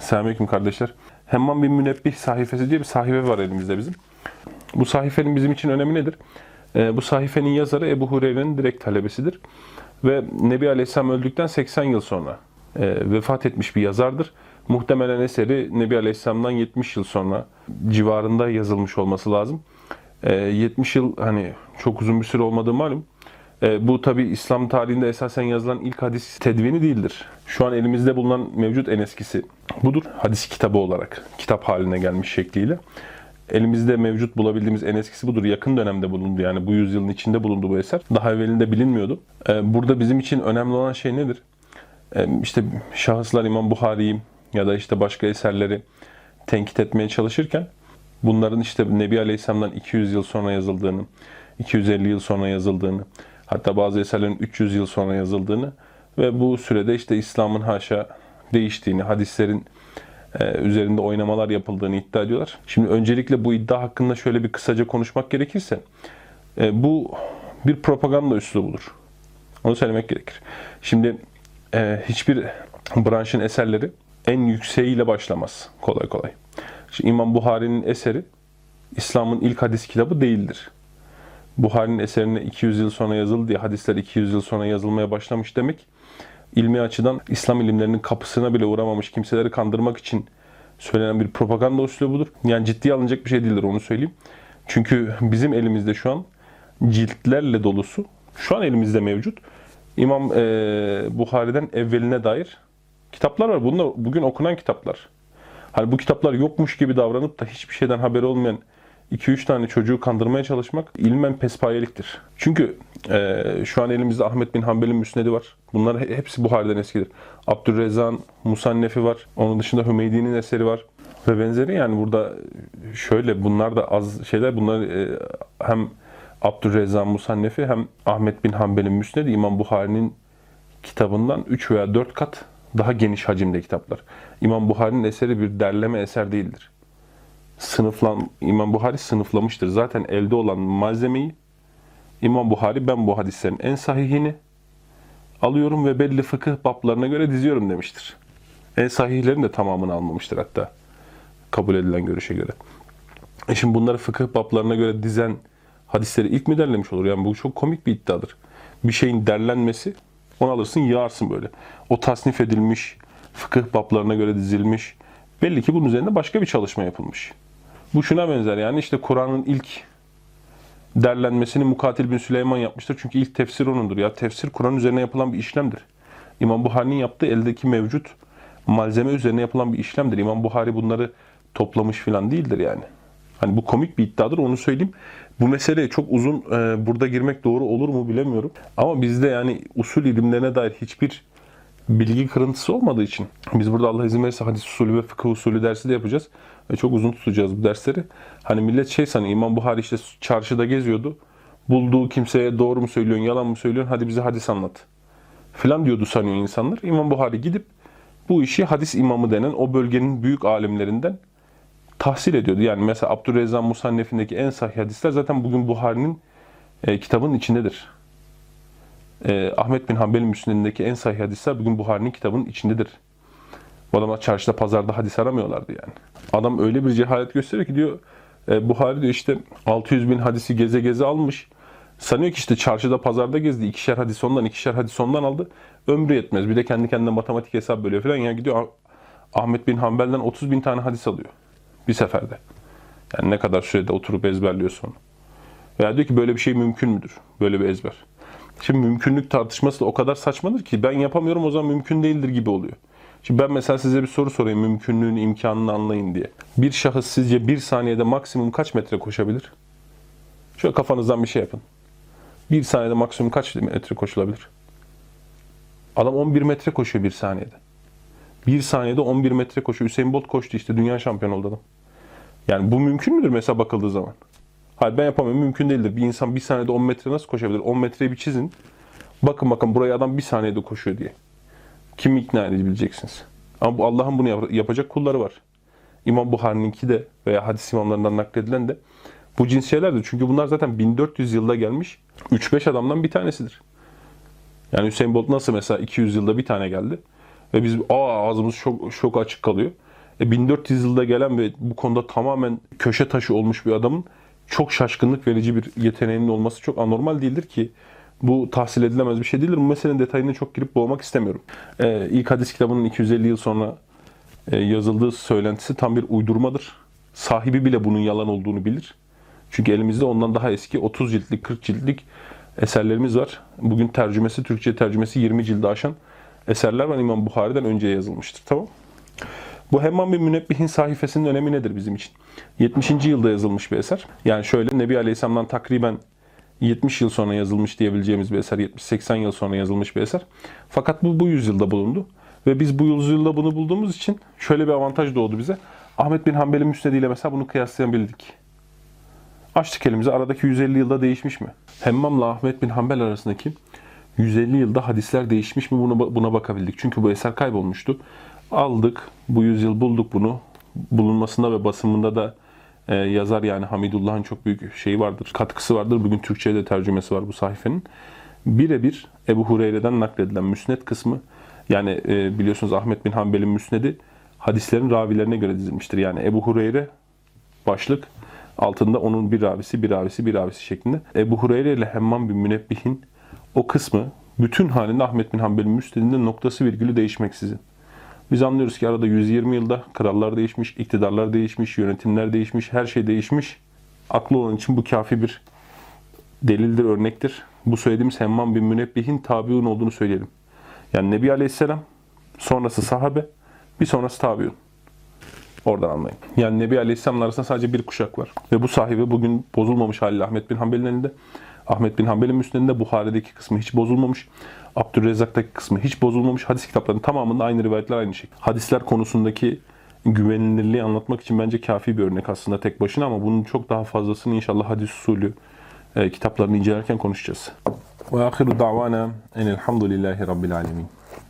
Selamünaleyküm kardeşler. Hemman bin Münebbih sahifesi diye bir sahife var elimizde bizim. Bu sahifenin bizim için önemi nedir? Ee, bu sahifenin yazarı Ebu Hureyre'nin direkt talebesidir. Ve Nebi Aleyhisselam öldükten 80 yıl sonra e, vefat etmiş bir yazardır. Muhtemelen eseri Nebi Aleyhisselam'dan 70 yıl sonra civarında yazılmış olması lazım. E, 70 yıl hani çok uzun bir süre olmadığı malum. E, bu tabi İslam tarihinde esasen yazılan ilk hadis tedvini değildir. Şu an elimizde bulunan mevcut en eskisi budur. Hadis kitabı olarak kitap haline gelmiş şekliyle. Elimizde mevcut bulabildiğimiz en eskisi budur. Yakın dönemde bulundu yani bu yüzyılın içinde bulundu bu eser. Daha evvelinde bilinmiyordu. E, burada bizim için önemli olan şey nedir? E, işte şahıslar İmam Buhari'yi ya da işte başka eserleri tenkit etmeye çalışırken bunların işte Nebi Aleyhisselam'dan 200 yıl sonra yazıldığını, 250 yıl sonra yazıldığını, hatta bazı eserlerin 300 yıl sonra yazıldığını ve bu sürede işte İslam'ın haşa değiştiğini, hadislerin e, üzerinde oynamalar yapıldığını iddia ediyorlar. Şimdi öncelikle bu iddia hakkında şöyle bir kısaca konuşmak gerekirse, e, bu bir propaganda üslubudur. Onu söylemek gerekir. Şimdi e, hiçbir branşın eserleri en yükseğiyle başlamaz kolay kolay. Şimdi İmam Buhari'nin eseri İslam'ın ilk hadis kitabı değildir. Buhari'nin eserine 200 yıl sonra yazıldı diye hadisler 200 yıl sonra yazılmaya başlamış demek ilmi açıdan İslam ilimlerinin kapısına bile uğramamış kimseleri kandırmak için söylenen bir propaganda üslubudur. Yani ciddiye alınacak bir şey değildir onu söyleyeyim. Çünkü bizim elimizde şu an ciltlerle dolusu, şu an elimizde mevcut İmam e, Buhari'den evveline dair kitaplar var. Bunlar bugün okunan kitaplar. Hani bu kitaplar yokmuş gibi davranıp da hiçbir şeyden haberi olmayan 2-3 tane çocuğu kandırmaya çalışmak ilmen pespayeliktir. Çünkü e, şu an elimizde Ahmet bin Hanbel'in müsnedi var. Bunlar he- hepsi Buhari'den eskidir. Abdurrezzak'ın Musannefi var. Onun dışında Hümeydi'nin eseri var. Ve benzeri yani burada şöyle bunlar da az şeyler. Bunlar e, hem Abdurrezzak Musannefi hem Ahmet bin Hanbel'in müsnedi İmam Buhari'nin kitabından 3 veya 4 kat daha geniş hacimde kitaplar. İmam Buhari'nin eseri bir derleme eser değildir sınıflan İmam Buhari sınıflamıştır. Zaten elde olan malzemeyi İmam Buhari ben bu hadislerin en sahihini alıyorum ve belli fıkıh bablarına göre diziyorum demiştir. En sahihlerin de tamamını almamıştır hatta kabul edilen görüşe göre. E şimdi bunları fıkıh bablarına göre dizen hadisleri ilk mi derlemiş olur? Yani bu çok komik bir iddiadır. Bir şeyin derlenmesi, onu alırsın yağarsın böyle. O tasnif edilmiş, fıkıh bablarına göre dizilmiş. Belli ki bunun üzerinde başka bir çalışma yapılmış. Bu şuna benzer yani işte Kur'an'ın ilk derlenmesini Mukatil bin Süleyman yapmıştır. Çünkü ilk tefsir onundur. Ya tefsir Kur'an üzerine yapılan bir işlemdir. İmam Buhari'nin yaptığı eldeki mevcut malzeme üzerine yapılan bir işlemdir. İmam Buhari bunları toplamış falan değildir yani. Hani bu komik bir iddiadır onu söyleyeyim. Bu meseleye çok uzun e, burada girmek doğru olur mu bilemiyorum. Ama bizde yani usul ilimlerine dair hiçbir bilgi kırıntısı olmadığı için biz burada Allah izin verirse hadis usulü ve fıkıh usulü dersi de yapacağız. Ve çok uzun tutacağız bu dersleri. Hani millet şey sanıyor İmam Buhari işte çarşıda geziyordu. Bulduğu kimseye doğru mu söylüyorsun, yalan mı söylüyorsun? Hadi bize hadis anlat. Filan diyordu sanıyor insanlar. İmam Buhari gidip bu işi hadis imamı denen o bölgenin büyük alimlerinden tahsil ediyordu. Yani mesela Abdurrezzak Musannef'indeki en sahih hadisler zaten bugün Buhari'nin e, kitabının içindedir. E, Ahmet bin Hanbel'in müsnedindeki en sahih hadisler bugün Buhari'nin kitabının içindedir. Bu adamlar çarşıda pazarda hadis aramıyorlardı yani. Adam öyle bir cehalet gösteriyor ki diyor e, Buhari diyor işte 600 bin hadisi geze geze almış. Sanıyor ki işte çarşıda pazarda gezdi. ikişer hadis ondan ikişer hadis ondan aldı. Ömrü yetmez. Bir de kendi kendine matematik hesap bölüyor falan. Yani gidiyor Ah- Ahmet bin Hanbel'den 30 bin tane hadis alıyor. Bir seferde. Yani ne kadar sürede oturup ezberliyor sonra. Veya diyor ki böyle bir şey mümkün müdür? Böyle bir ezber. Şimdi mümkünlük tartışması da o kadar saçmadır ki ben yapamıyorum o zaman mümkün değildir gibi oluyor. Şimdi ben mesela size bir soru sorayım mümkünlüğün imkanını anlayın diye. Bir şahıs sizce bir saniyede maksimum kaç metre koşabilir? Şöyle kafanızdan bir şey yapın. Bir saniyede maksimum kaç metre koşulabilir? Adam 11 metre koşuyor bir saniyede. Bir saniyede 11 metre koşuyor. Hüseyin Bolt koştu işte dünya şampiyonu oldu adam. Yani bu mümkün müdür mesela bakıldığı zaman? Hayır ben yapamıyorum mümkün değildir. Bir insan bir saniyede 10 metre nasıl koşabilir? 10 metreyi bir çizin. Bakın bakın buraya adam bir saniyede koşuyor diye. Kimi ikna edebileceksiniz? Ama bu Allah'ın bunu yap- yapacak kulları var. İmam Buhari'ninki de veya hadis imamlarından nakledilen de bu cins şeylerdir. Çünkü bunlar zaten 1400 yılda gelmiş 3-5 adamdan bir tanesidir. Yani Hüseyin Bolt nasıl mesela 200 yılda bir tane geldi ve biz aa ağzımız çok, çok açık kalıyor. E, 1400 yılda gelen ve bu konuda tamamen köşe taşı olmuş bir adamın çok şaşkınlık verici bir yeteneğinin olması çok anormal değildir ki bu tahsil edilemez bir şey değildir. Bu meselenin detayına çok girip boğmak istemiyorum. E, ilk hadis kitabının 250 yıl sonra e, yazıldığı söylentisi tam bir uydurmadır. Sahibi bile bunun yalan olduğunu bilir. Çünkü elimizde ondan daha eski 30 ciltlik, 40 ciltlik eserlerimiz var. Bugün tercümesi, Türkçe tercümesi 20 cilde aşan eserler var. İmam Buhari'den önce yazılmıştır. Tamam bu Hemmam bin Münebbihin sayfasının önemi nedir bizim için? 70. yılda yazılmış bir eser. Yani şöyle Nebi Aleyhisselam'dan takriben 70 yıl sonra yazılmış diyebileceğimiz bir eser. 70-80 yıl sonra yazılmış bir eser. Fakat bu bu yüzyılda bulundu. Ve biz bu yüzyılda bunu bulduğumuz için şöyle bir avantaj doğdu bize. Ahmet bin Hanbel'in müsnediyle mesela bunu kıyaslayabildik. Açtık elimizi aradaki 150 yılda değişmiş mi? Hemmam'la Ahmet bin Hanbel arasındaki 150 yılda hadisler değişmiş mi buna, buna bakabildik. Çünkü bu eser kaybolmuştu. Aldık, bu yüzyıl bulduk bunu. Bulunmasında ve basımında da e, yazar yani Hamidullah'ın çok büyük şeyi vardır, katkısı vardır. Bugün Türkçe'ye de tercümesi var bu sayfenin. Birebir Ebu Hureyre'den nakledilen müsned kısmı yani e, biliyorsunuz Ahmet bin Hanbel'in müsnedi hadislerin ravilerine göre dizilmiştir. Yani Ebu Hureyre başlık altında onun bir ravisi, bir ravisi, bir ravisi şeklinde. Ebu Hureyre ile Hemmam bin Münebbihin o kısmı bütün halinde Ahmet bin Hanbel'in müsnedinde noktası virgülü değişmeksizin. Biz anlıyoruz ki arada 120 yılda krallar değişmiş, iktidarlar değişmiş, yönetimler değişmiş, her şey değişmiş. Aklı olan için bu kafi bir delildir, örnektir. Bu söylediğimiz Hemmam bin Münebbihin tabiun olduğunu söyleyelim. Yani Nebi Aleyhisselam, sonrası sahabe, bir sonrası tabiun. Oradan anlayın. Yani Nebi Aleyhisselam'ın arasında sadece bir kuşak var. Ve bu sahibi bugün bozulmamış haliyle Ahmet bin Hanbel'in elinde. Ahmet bin Hanbel'in müsnedinde Buhari'deki kısmı hiç bozulmamış. Abdülrezzak'taki kısmı hiç bozulmamış. Hadis kitaplarının tamamında aynı rivayetler aynı şey. Hadisler konusundaki güvenilirliği anlatmak için bence kafi bir örnek aslında tek başına ama bunun çok daha fazlasını inşallah hadis usulü e, kitaplarını incelerken konuşacağız. Ve ahiru davana enelhamdülillahi rabbil alemin.